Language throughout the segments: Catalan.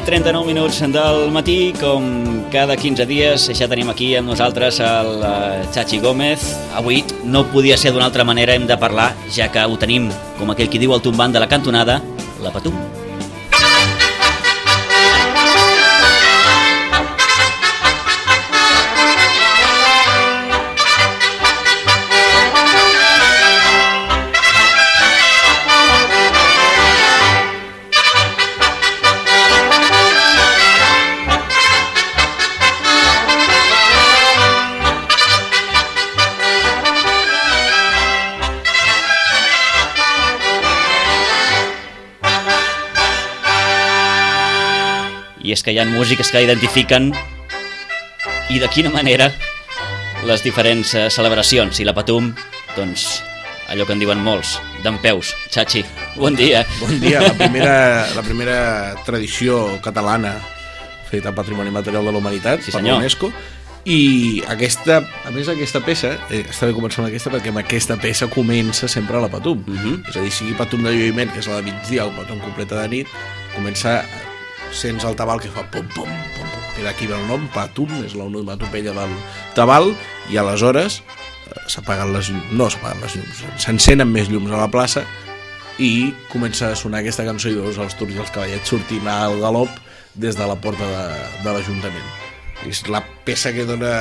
I 39 minuts del matí, com cada 15 dies, ja tenim aquí amb nosaltres el Chachi eh, Gómez. Avui no podia ser d'una altra manera, hem de parlar, ja que ho tenim, com aquell qui diu el tombant de la cantonada, la Patum. I és que hi ha músiques que identifiquen i de quina manera les diferents eh, celebracions i la Patum, doncs allò que en diuen molts, d'en peus. Chachi, bon dia. Bon dia, la primera, la primera tradició catalana feta Patrimoni Material de la Humanitat sí, per l'UNESCO i aquesta, a més aquesta peça eh, està bé començar amb aquesta perquè amb aquesta peça comença sempre la Patum uh -huh. és a dir, sigui Patum de lluïment que és la de migdia o Patum completa de nit comença sents el tabal que fa pom, pom, pom, pom. i d'aquí ve el nom, Patum, és l'onomatopella del tabal, i aleshores eh, s'apaguen les llums, no s'apaguen les llums, s'encenen més llums a la plaça i comença a sonar aquesta cançó i veus els turcs i els cavallets sortint al galop des de la porta de, de l'Ajuntament. És la peça que dona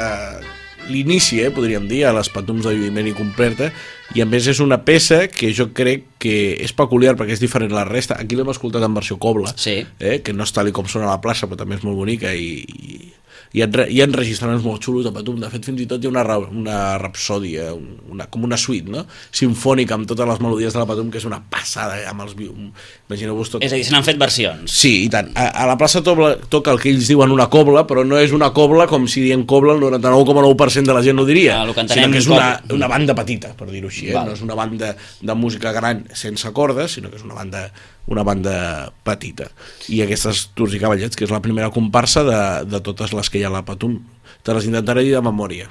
l'inici, eh, podríem dir, a les patums de lluïment i completa, i a més és una peça que jo crec que és peculiar perquè és diferent a la resta. Aquí l'hem escoltat en versió cobla, sí. eh, que no és tal com sona a la plaça, però també és molt bonica i, i hi ha, hi ha enregistraments molt xulos de Patum, de fet fins i tot hi ha una, una rapsòdia, una, com una suite no? sinfònica amb totes les melodies de la Patum que és una passada eh, amb els imagineu-vos tot. És a dir, se n'han fet versions. Sí, i tant. A, a la plaça toca, toca el que ells diuen una cobla, però no és una cobla com si dient cobla el 99,9% de la gent no diria, ah, que sinó que és una, una banda petita, per dir-ho així, eh? no és una banda de música gran sense cordes, sinó que és una banda una banda petita. I aquestes Tours i Cavallets, que és la primera comparsa de, de totes les que hi ha a la Patum. Te les intentaré dir de memòria.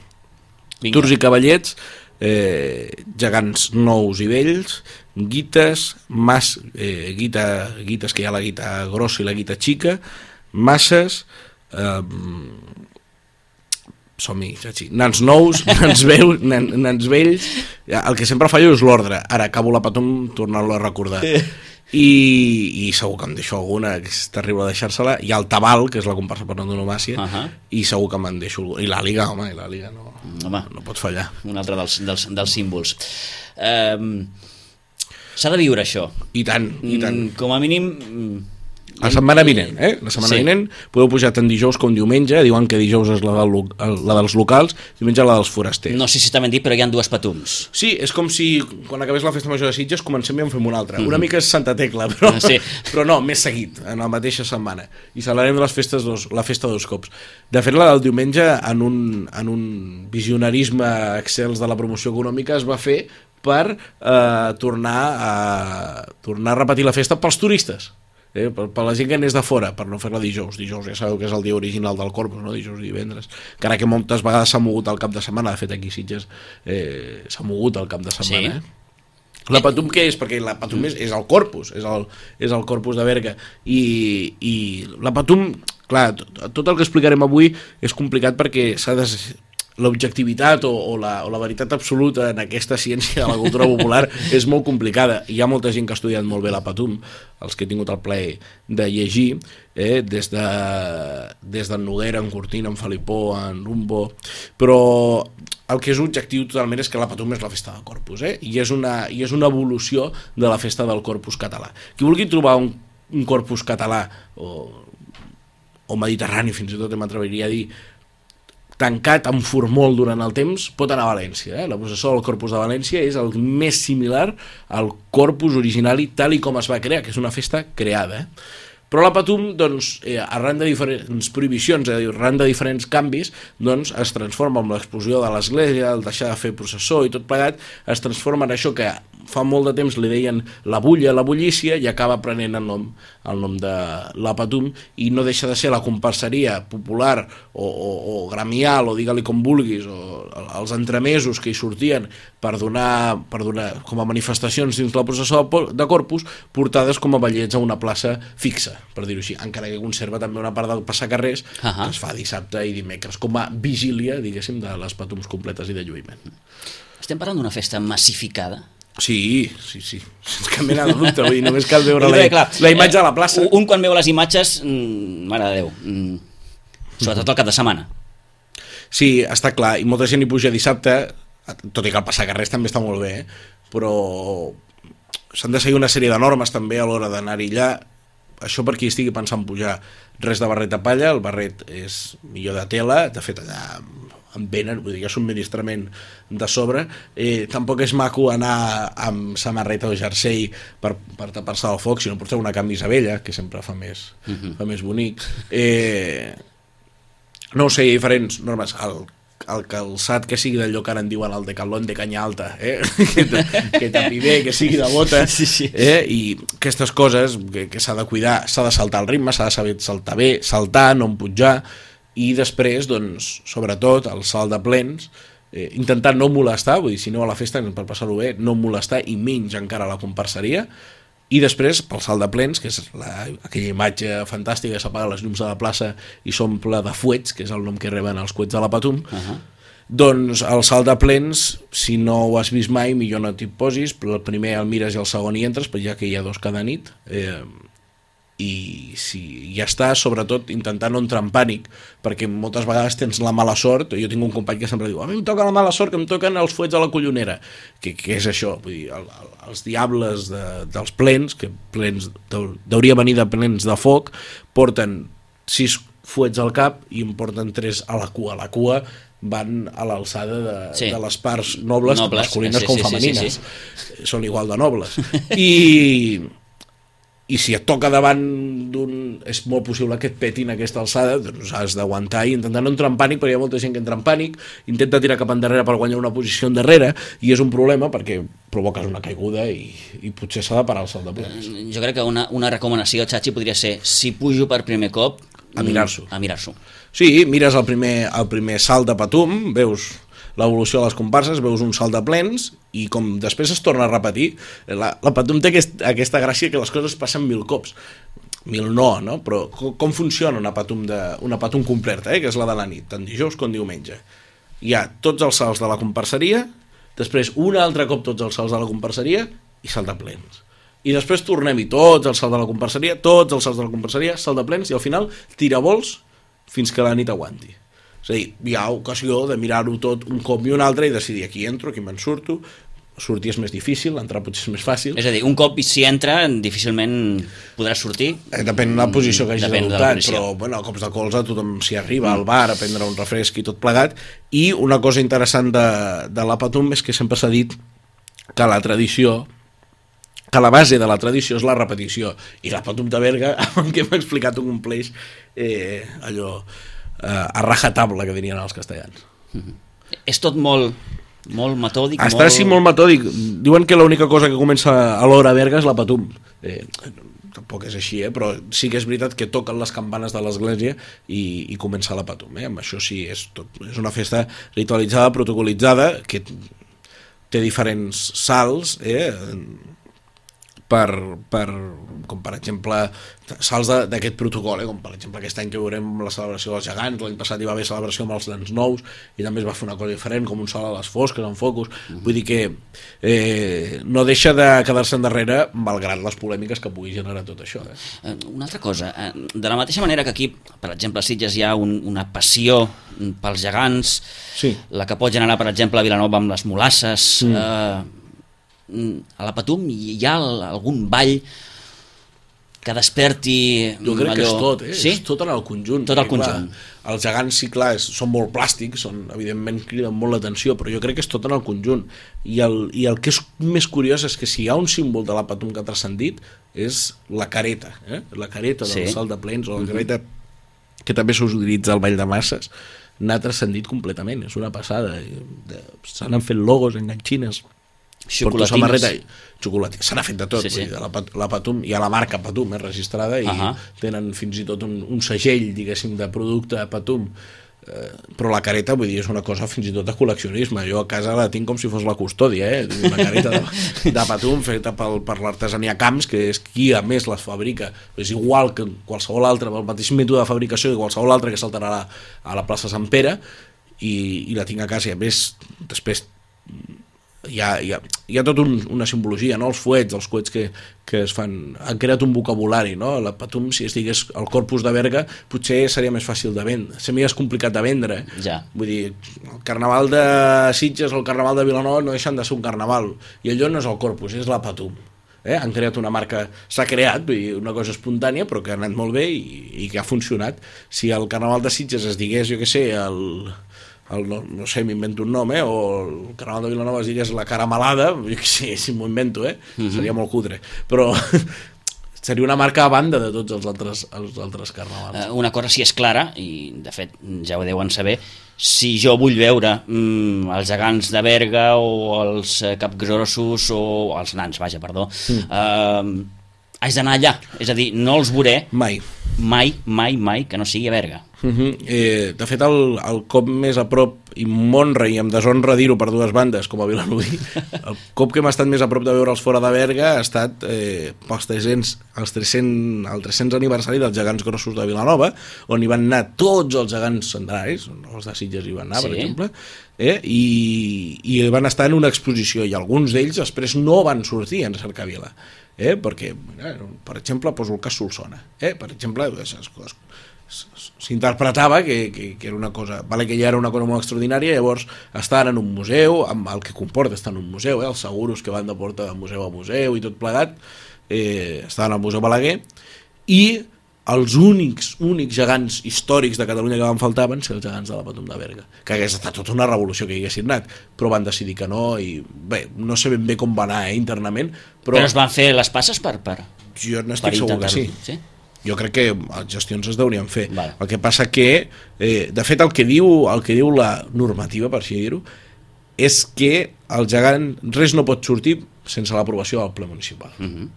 Vinga. Tours i Cavallets, eh, gegants nous i vells, guites, mas, eh, guita, guites que hi ha la guita grossa i la guita xica, masses, eh, som-hi, nans nous, nans, veus, nans, nans vells, el que sempre fallo és l'ordre. Ara acabo la patum tornant-lo a recordar i, i segur que em deixo alguna que és terrible deixar-se-la. Ha el Tabal, que és la comparsa per antonomàcia uh -huh. i segur que me'n deixo i la Liga, home, i la Liga no, home, no pot fallar. Un altre dels, dels, dels símbols. Um, s'ha de viure això. I tant, i tant. Mm, com a mínim la setmana vinent, eh? La setmana sí. vinent podeu pujar tant dijous com diumenge, diuen que dijous és la, del, la dels locals, diumenge la dels forasters. No sé si t'ha dit, però hi ha dues patums. Sí, és com si quan acabés la festa major de Sitges comencem i en fem una altra. Mm -hmm. Una mica és Santa Tecla, però, sí. però no, més seguit, en la mateixa setmana. I celebrem les festes dos, la festa dos cops. De fet, la del diumenge, en un, en un visionarisme excels de la promoció econòmica, es va fer per eh, tornar, a, tornar a repetir la festa pels turistes eh, per, per la gent que anés de fora, per no fer-la dijous. Dijous ja sabeu que és el dia original del Corpus, no? dijous i divendres. Encara que moltes vegades s'ha mogut al cap de setmana, de fet aquí Sitges eh, s'ha mogut al cap de setmana. Sí. Eh? La Patum què és? Perquè la Patum és, és el corpus, és el, és el corpus de Berga. I, i la Patum, clar, tot, tot el que explicarem avui és complicat perquè s'ha de l'objectivitat o, o, la, o la veritat absoluta en aquesta ciència de la cultura popular és molt complicada. Hi ha molta gent que ha estudiat molt bé la Patum, els que he tingut el plaer de llegir, eh, des, de, des d'en Noguera, en Cortina, en Felipó, en Rumbo, però el que és objectiu totalment és que la Patum és la festa del Corpus, eh? I, és una, i és una evolució de la festa del Corpus català. Qui vulgui trobar un, un Corpus català o, o mediterrani, fins i tot m'atreviria a dir, tancat amb formol durant el temps, pot anar a València. Eh? La processó del Corpus de València és el més similar al Corpus originali tal i com es va crear, que és una festa creada. Eh? Però la Patum, doncs, eh, arran de diferents prohibicions, dir, arran de diferents canvis, doncs es transforma amb l'explosió de l'església, el deixar de fer processó i tot plegat, es transforma en això que fa molt de temps li deien la bulla, la bullícia, i acaba prenent el nom, el nom de la Patum, i no deixa de ser la comparseria popular o, o, o gremial, o digue-li com vulguis, o els entremesos que hi sortien per donar, per donar com a manifestacions dins la processó de Corpus, portades com a ballets a una plaça fixa, per dir-ho així, encara que conserva també una part del passar carrers, uh -huh. que es fa dissabte i dimecres, com a vigília, diguéssim, de les Patums completes i de lluïment. Estem parlant d'una festa massificada? Sí, sí, sí, sense cap mena de dubte, vull dir, només cal veure la, clar, la imatge a la plaça. Un quan veu les imatges, mm, mare de Déu, mm, sobretot el cap de setmana. Sí, està clar, i molta gent hi puja dissabte, tot i que el passar carrers també està molt bé, eh? però s'han de seguir una sèrie de normes també a l'hora d'anar-hi allà, això per qui estigui pensant pujar res de barret de palla, el barret és millor de tela, de fet allà en venen, vull dir, és un subministrament de sobre. Eh, tampoc és maco anar amb samarreta o jersei per, per tapar-se del foc, sinó portar una camisa vella, que sempre fa més, uh mhm. -huh. fa més bonic. Eh, no ho sé, hi ha diferents normes. El, el calçat que sigui d'allò que ara en diuen el decalón de canya alta, eh? que, que tapi bé, que sigui de bota, sí, sí. Eh? i aquestes coses que, que s'ha de cuidar, s'ha de saltar el ritme, s'ha de saber saltar bé, saltar, no empujar, i després, doncs, sobretot, el salt de plens, eh, intentar no molestar, vull dir, si no a la festa, per passar-ho bé, no molestar i menys encara a la comparseria, i després, pel salt de plens, que és la, aquella imatge fantàstica que s'apaga les llums de la plaça i s'omple de fuets, que és el nom que reben els cuets de la Patum, uh -huh. doncs el salt de plens, si no ho has vist mai, millor no t'hi posis, però el primer el mires i el segon hi entres, però ja que hi ha dos cada nit, eh, i si ja està, sobretot intentar no entrar en pànic, perquè moltes vegades tens la mala sort, jo tinc un company que sempre diu a mi em toca la mala sort que em toquen els fuets a la collonera que, que és això, vull dir, el, el, els diables de, dels plens que plens, hauria venir de plens de foc porten sis fuets al cap i en porten tres a la cua, la cua van a l'alçada de, sí. de les parts nobles, nobles masculines sí, com sí, femenines sí, sí, sí. són igual de nobles i i si et toca davant d'un... és molt possible que et petin aquesta alçada, doncs has d'aguantar i intentar no entrar en pànic, perquè hi ha molta gent que entra en pànic, intenta tirar cap endarrere per guanyar una posició endarrere, i és un problema perquè provoques una caiguda i, i potser s'ha de parar el salt de plens. Eh, jo crec que una, una recomanació, Xachi, podria ser, si pujo per primer cop... A mirar-s'ho. A mirar-s'ho. Sí, mires el primer, el primer salt de patum, veus l'evolució de les comparses, veus un salt de plens i com després es torna a repetir, la, la Patum té aquest, aquesta gràcia que les coses passen mil cops mil no, no? però com, com funciona una patum, de, una patum completa, eh? que és la de la nit, tant dijous com diumenge. Hi ha tots els salts de la comparseria, després un altre cop tots els salts de la comparseria i salt de plens. I després tornem-hi tots els salts de la comparseria, tots els salts de la comparseria, salt de plens, i al final tirabols fins que la nit aguanti. És a dir, hi ha ocasió de mirar-ho tot un cop i un altre i decidir aquí entro, aquí me'n surto, sortir és més difícil, entrar potser és més fàcil. És a dir, un cop si entra, difícilment podràs sortir. Eh, depèn de la posició que hagis adoptat, però bueno, a cops de colze tothom s'hi arriba mm. al bar a prendre un refresc i tot plegat. I una cosa interessant de, de la Patum és que sempre s'ha dit que la tradició que la base de la tradició és la repetició i la Patum de Berga, amb què m'ha explicat un compleix eh, allò eh, a rajatabla, que dirien els castellans. Mm -hmm. És tot molt, molt metòdic? Està molt... així molt metòdic. Diuen que l'única cosa que comença a l'hora Berga és la patum. Eh, tampoc és així, eh? però sí que és veritat que toquen les campanes de l'església i, i comença la patum. Eh? Amb això sí, és, tot, és una festa ritualitzada, protocolitzada, que té diferents salts, eh? Per, per, com per exemple salts d'aquest protocol, eh? com per exemple aquest any que veurem la celebració dels gegants, l'any passat hi va haver celebració amb els nens nous i també es va fer una cosa diferent, com un sol a les fosques, en focus, mm -hmm. vull dir que eh, no deixa de quedar-se endarrere malgrat les polèmiques que pugui generar tot això. Eh? eh una altra cosa, eh, de la mateixa manera que aquí, per exemple, a Sitges hi ha un, una passió pels gegants, sí. la que pot generar, per exemple, a Vilanova amb les molasses, mm. eh, a la Patum hi ha algun ball que desperti Jo crec allò... que és tot, eh? Sí? És tot en el conjunt. Tot el perquè, clar, conjunt. els gegants, sí, clar, és, són molt plàstics, són, evidentment criden molt l'atenció, però jo crec que és tot en el conjunt. I el, I el que és més curiós és que si hi ha un símbol de la Patum que ha transcendit, és la careta, eh? la careta del Sí. salt de plens, o la careta que també s'utilitza al Vall de Masses, n'ha transcendit completament, és una passada. S'han fet logos, enganxines, porto Xocolatines. samarreta i xocolata. Se n'ha fet de tot. Sí, Sí, sí. sí. La, la Patum, hi ha la marca Patum eh, registrada i uh. -huh. tenen fins i tot un, un segell, diguéssim, de producte Patum. Eh, però la careta, vull dir, és una cosa fins i tot de col·leccionisme. Jo a casa la tinc com si fos la custòdia, eh? Una careta de, de Patum feta pel, per l'artesania Camps, que és qui a més les fabrica. És igual que qualsevol altre, el mateix mètode de fabricació que qualsevol altre que saltarà a la, a la plaça Sant Pere, i, i la tinc a casa i a més després hi ha, hi ha, hi ha tot un, una simbologia, no? els fuets, els coets que, que es fan, han creat un vocabulari, no? la Patum, si estigués al corpus de Berga, potser seria més fàcil de vendre, seria més complicat de vendre. Ja. Vull dir, el carnaval de Sitges o el carnaval de Vilanova no deixen de ser un carnaval, i allò no és el corpus, és la Patum. Eh? Han creat una marca, s'ha creat, vull dir, una cosa espontània, però que ha anat molt bé i, i que ha funcionat. Si el carnaval de Sitges es digués, jo què sé, el, el, no, no sé, m'invento un nom, eh? o el Carnaval de Vilanova es digués la caramelada, sé, si m'ho invento, eh? Uh -huh. seria molt cutre, però seria una marca a banda de tots els altres, els altres carnavals. Eh, una cosa sí és clara, i de fet ja ho deuen saber, si jo vull veure mm, els gegants de Berga o els eh, capgrossos o els nans, vaja, perdó, mm. eh, haig d'anar allà, és a dir, no els veuré Mai. mai, mai, mai que no sigui a Berga. Uh -huh. eh, de fet, el, el cop més a prop, i m'honra i em deshonra dir-ho per dues bandes, com a Vilanoví, el cop que hem estat més a prop de veure'ls fora de Berga ha estat eh, pels 300, els 300, el 300 aniversari dels gegants grossos de Vilanova, on hi van anar tots els gegants centenaris, els de Sitges hi van anar, Sí. per exemple, eh? I, i van estar en una exposició, i alguns d'ells després no van sortir en Cercavila, eh? perquè, mira, per exemple, poso el cas Solsona, eh? per exemple, es, es, es, s'interpretava que, que, que era una cosa, vale que ja era una cosa molt extraordinària, llavors estaven en un museu, amb el que comporta estar en un museu, eh? els seguros que van de porta de museu a museu i tot plegat, eh, estaven al Museu Balaguer, i els únics, únics gegants històrics de Catalunya que van faltar van ser els gegants de la Patum de Berga, que hagués estat tota una revolució que hi haguessin anat, però van decidir que no, i bé, no sé ben bé com va anar eh, internament, però, Però es van fer les passes per... per, jo n'estic segur que sí. sí? Jo crec que les gestions es deurien fer. Vale. El que passa que, eh, de fet, el que diu el que diu la normativa, per així dir-ho, és que el gegant res no pot sortir sense l'aprovació del ple municipal. Uh -huh.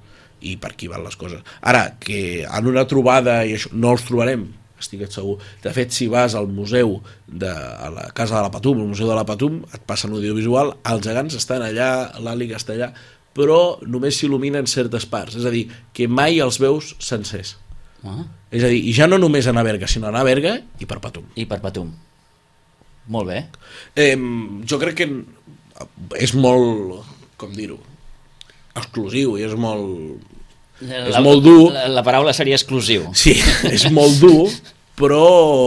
I per aquí van les coses. Ara, que en una trobada i això, no els trobarem, estic segur. De fet, si vas al museu de a la Casa de la Patum, al Museu de la Patum, et passen audiovisual, els gegants estan allà, l'àliga està allà, però només s'il·luminen certes parts. És a dir, que mai els veus sencers. Ah, És a dir, i ja no només anar a Berga, sinó anar a Berga i per Patum. I per Patum. Molt bé. Eh, jo crec que és molt, com dir-ho, exclusiu i és molt... És molt dur. La, la paraula seria exclusiu. Sí, és molt dur, però...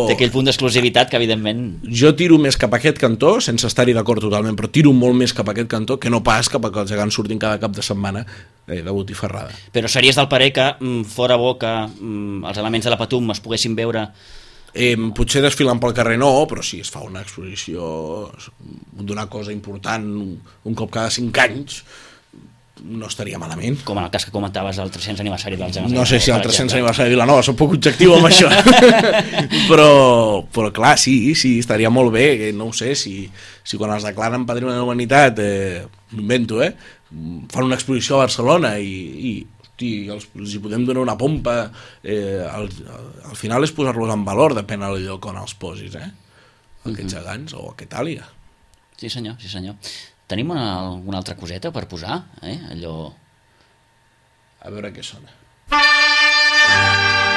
Té aquell punt d'exclusivitat que, evidentment... Jo tiro més cap a aquest cantó, sense estar-hi d'acord totalment, però tiro molt més cap a aquest cantó que no pas cap a que els gegants surtin cada cap de setmana eh, de botifarrada. Però series del parer que mm, fora bo que mm, els elements de la Patum es poguessin veure Eh, potser desfilant pel carrer no, però si es fa una exposició d'una cosa important un, un cop cada 5 anys, no estaria malament. com en el cas que comentaves el 300 aniversari dels gegants. No sé si el 300 exemple. aniversari de Vilanova, soc poc objectiu amb això. però, però clar, sí, sí, estaria molt bé, que no ho sé, si, si quan els declaren Patrimoni de la Humanitat, eh, m'invento, eh, fan una exposició a Barcelona i, i hosti, els, els hi podem donar una pompa, eh, al, al final és posar-los en valor, depèn del lloc on els posis, eh? Aquests gegants o aquest àliga. Sí senyor, sí senyor. Tenim una, alguna altra coseta per posar? Eh? Allò... A veure què sona. Thank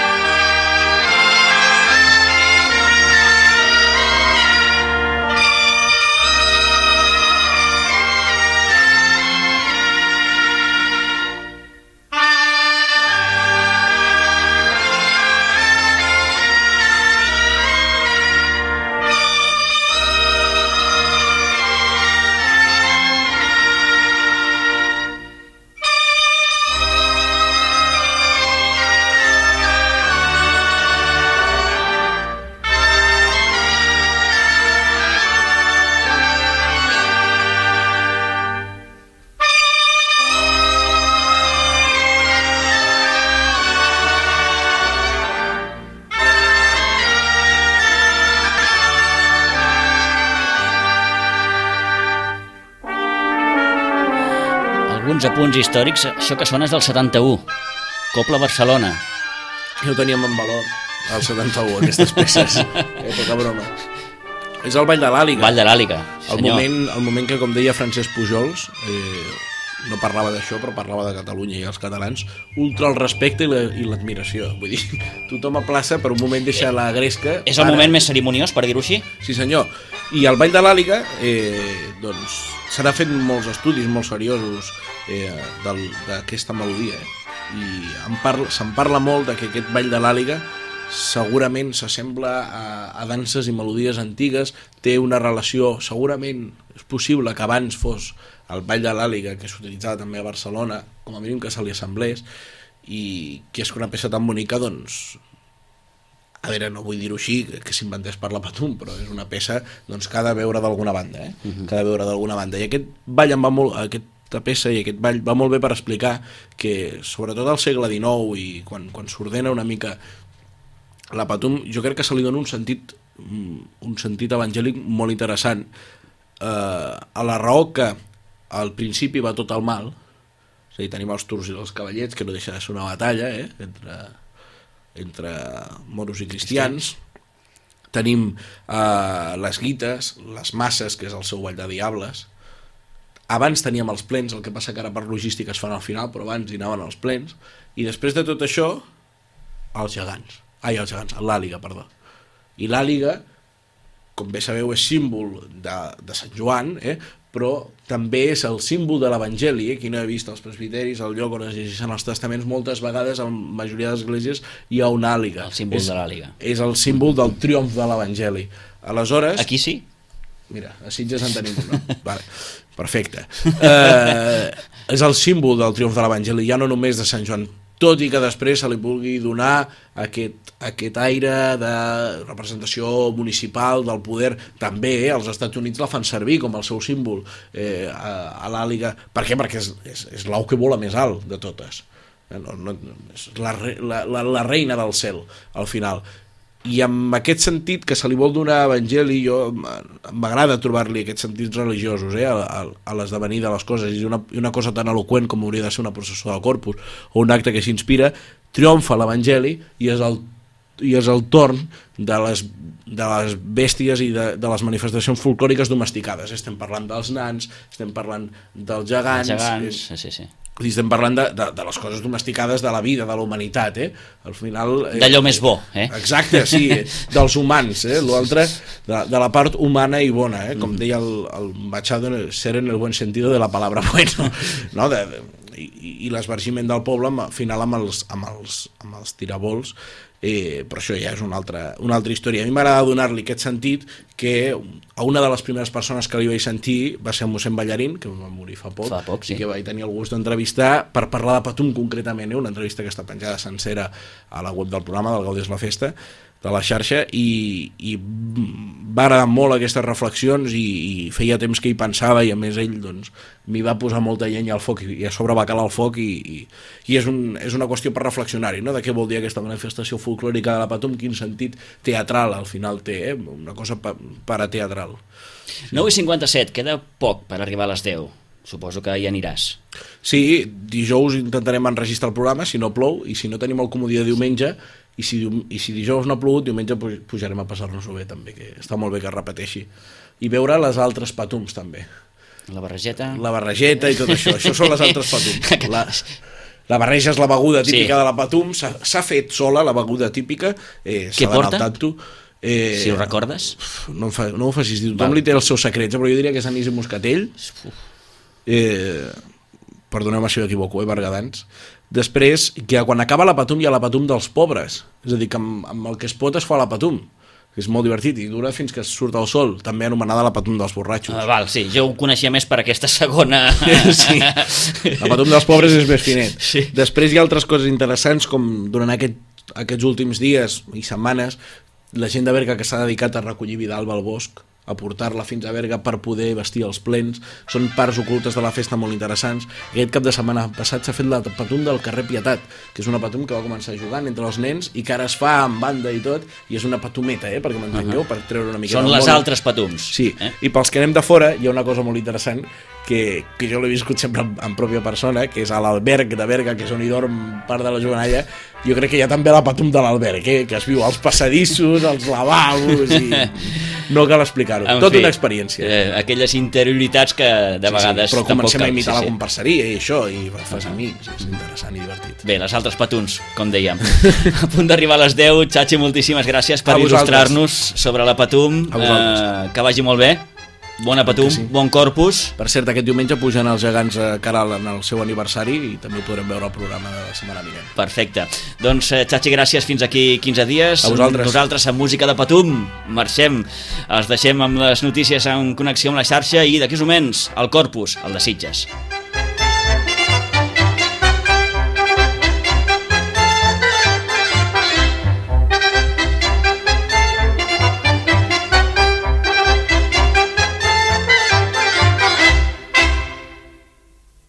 uns apunts històrics. Això que sona és del 71. Copla Barcelona. Ja ho teníem en valor, al 71, aquestes peces. eh, poca broma. És el Ball de l'Àliga. Vall de l'Àliga, El senyor. moment, el moment que, com deia Francesc Pujols, eh, no parlava d'això, però parlava de Catalunya i els catalans, ultra el respecte i la- l'admiració. Vull dir, tothom a plaça per un moment deixa la gresca... És el para- moment més cerimoniós, per dir-ho així? Sí senyor. I al Ball de l'Àliga, eh, doncs, s'han fet molts estudis molt seriosos eh, d'aquesta melodia. Eh? I en parla, se'n parla molt de que aquest Ball de l'Àliga segurament s'assembla a, a danses i melodies antigues, té una relació, segurament és possible que abans fos el Ball de l'Àliga, que s'utilitzava també a Barcelona, com a mínim que se li assemblés, i que és que una peça tan bonica, doncs, a veure, no vull dir-ho així, que, que s'inventés per la Patum, però és una peça doncs, que ha de veure d'alguna banda, eh? Uh -huh. que ha de veure d'alguna banda. I aquest ball em va molt, aquesta peça i aquest ball va molt bé per explicar que, sobretot al segle XIX i quan, quan s'ordena una mica la Patum, jo crec que se li dona un sentit un sentit evangèlic molt interessant. Eh, a la raó que al principi va tot al mal és a dir, tenim els turcs i els cavallets que no deixa de ser una batalla eh, entre, entre moros i cristians. Tenim eh, les guites, les masses, que és el seu ball de diables. Abans teníem els plens, el que passa que ara per logística es fan al final, però abans hi anaven els plens, i després de tot això, els gegants. Ai, els gegants, l'àliga, perdó. I l'àliga, com bé sabeu, és símbol de, de Sant Joan, eh? però també és el símbol de l'Evangeli, eh? qui no ha vist els presbiteris, el lloc on es llegeixen els testaments, moltes vegades, en la majoria d'esglésies, hi ha una àliga. El símbol és, de l'àliga. És el símbol del triomf de l'Evangeli. Aleshores... Aquí sí? Mira, a Sitges en tenim una. Vale. Perfecte. Eh, és el símbol del triomf de l'Evangeli, ja no només de Sant Joan, tot i que després se li vulgui donar aquest, aquest aire de representació municipal del poder, també eh, els Estats Units la fan servir com el seu símbol eh, a, a l'àliga. Per què? Perquè és, és, és l'au que vola més alt de totes. Eh, No, no, és la, la, la, la reina del cel, al final i amb aquest sentit que se li vol donar a Evangeli jo m'agrada trobar-li aquests sentits religiosos eh, a, a, a l'esdevenir de les coses i una, i una cosa tan eloqüent com hauria de ser una processó de corpus o un acte que s'inspira triomfa l'Evangeli i és el i és el torn de les, de les bèsties i de, de les manifestacions folclòriques domesticades. Estem parlant dels nans, estem parlant dels gegants, Els gegants, és, sí, sí, sí. i estem parlant de, de, de les coses domesticades de la vida, de la humanitat, eh? Al final... Eh, D'allò més bo, eh? Exacte, sí, dels humans, eh? l'altre de, de la part humana i bona, eh? com deia el, el Machado, ser en el buen sentido de la palabra bueno, no? de, de, i, i l'esvergiment del poble al final amb els, amb els, amb els tirabols eh, però això ja és una altra, una altra història. A mi m'agrada donar-li aquest sentit que a una de les primeres persones que li vaig sentir va ser mossèn Ballarín, que va morir fa poc, Fa poc, sí. i que vaig tenir el gust d'entrevistar per parlar de Patum concretament, eh? una entrevista que està penjada sencera a la web del programa del Gaudés la Festa, de la xarxa i, i va agradar molt aquestes reflexions i, i feia temps que hi pensava i a més ell doncs, m'hi va posar molta llenya al foc i, a sobre va calar el foc i, i, i és, un, és una qüestió per reflexionar-hi no? de què vol dir aquesta manifestació folclòrica de la Patum, quin sentit teatral al final té, eh? una cosa pa, parateatral 9 i 57, queda poc per arribar a les 10. Suposo que hi aniràs. Sí, dijous intentarem enregistrar el programa, si no plou, i si no tenim el comodí de diumenge, i si, i si dijous no ha plogut, diumenge puj- pujarem a passar-nos-ho bé, també, que està molt bé que es repeteixi. I veure les altres patums, també. La barregeta... La barregeta i tot això. Això són les altres patums. La, la barreja és la beguda típica Sí. de la patum, s'ha fet sola la beguda típica, eh, Què porta? tanto. Eh, Si ho recordes? no, fa, no ho facis dir, tothom Val. li té els seus secrets, eh, però jo diria que és anís i moscatell, eh, perdoneu-me si m'equivoco, eh, bergadans, després, que quan acaba la patum hi ha la patum dels pobres, és a dir, que amb, amb el que es pot es fa la patum, que és molt divertit i dura fins que surt el sol, també anomenada la patum dels borratxos. Ah, val, sí, jo ho coneixia més per aquesta segona... sí. La patum dels pobres és més finet. Sí. Després hi ha altres coses interessants, com durant aquest, aquests últims dies i setmanes, la gent de Berga que s'ha dedicat a recollir Vidalba al bosc, a portar-la fins a Berga per poder vestir els plens. Són parts ocultes de la festa molt interessants. Aquest cap de setmana passat s'ha fet la patum del carrer Pietat, que és una patum que va començar jugant entre els nens i que ara es fa amb banda i tot, i és una patumeta, eh, perquè m'entengueu, uh -huh. per treure una mica Són les altres patums. Sí, Eh? i pels que anem de fora hi ha una cosa molt interessant que, que jo l'he viscut sempre en, en pròpia persona, que és a l'alberg de Berga, que és on hi dorm part de la jovenalla, jo crec que hi ha també la patum de l'alberg, eh? que es viu als passadissos, als lavabos, i no cal explicar-ho. Tot fi, una experiència. Eh, aquelles interioritats que de vegades... Sí, però comencem cal, a imitar sí, la comparseria i això, i fas amics, és interessant i divertit. Bé, les altres patuns, com dèiem. a punt d'arribar a les 10, Xachi, moltíssimes gràcies per il·lustrar-nos sobre la patum. Eh, que vagi molt bé. Bon apatum, sí. bon corpus. Per cert, aquest diumenge pugen els gegants a Caral en el seu aniversari i també ho podrem veure al programa de la setmana vinent. Perfecte. Doncs, eh, Xachi, gràcies fins aquí 15 dies. A vosaltres. Nosaltres, amb música de Patum, marxem. Els deixem amb les notícies en connexió amb la xarxa i d'aquí uns moments, el corpus, el de Sitges.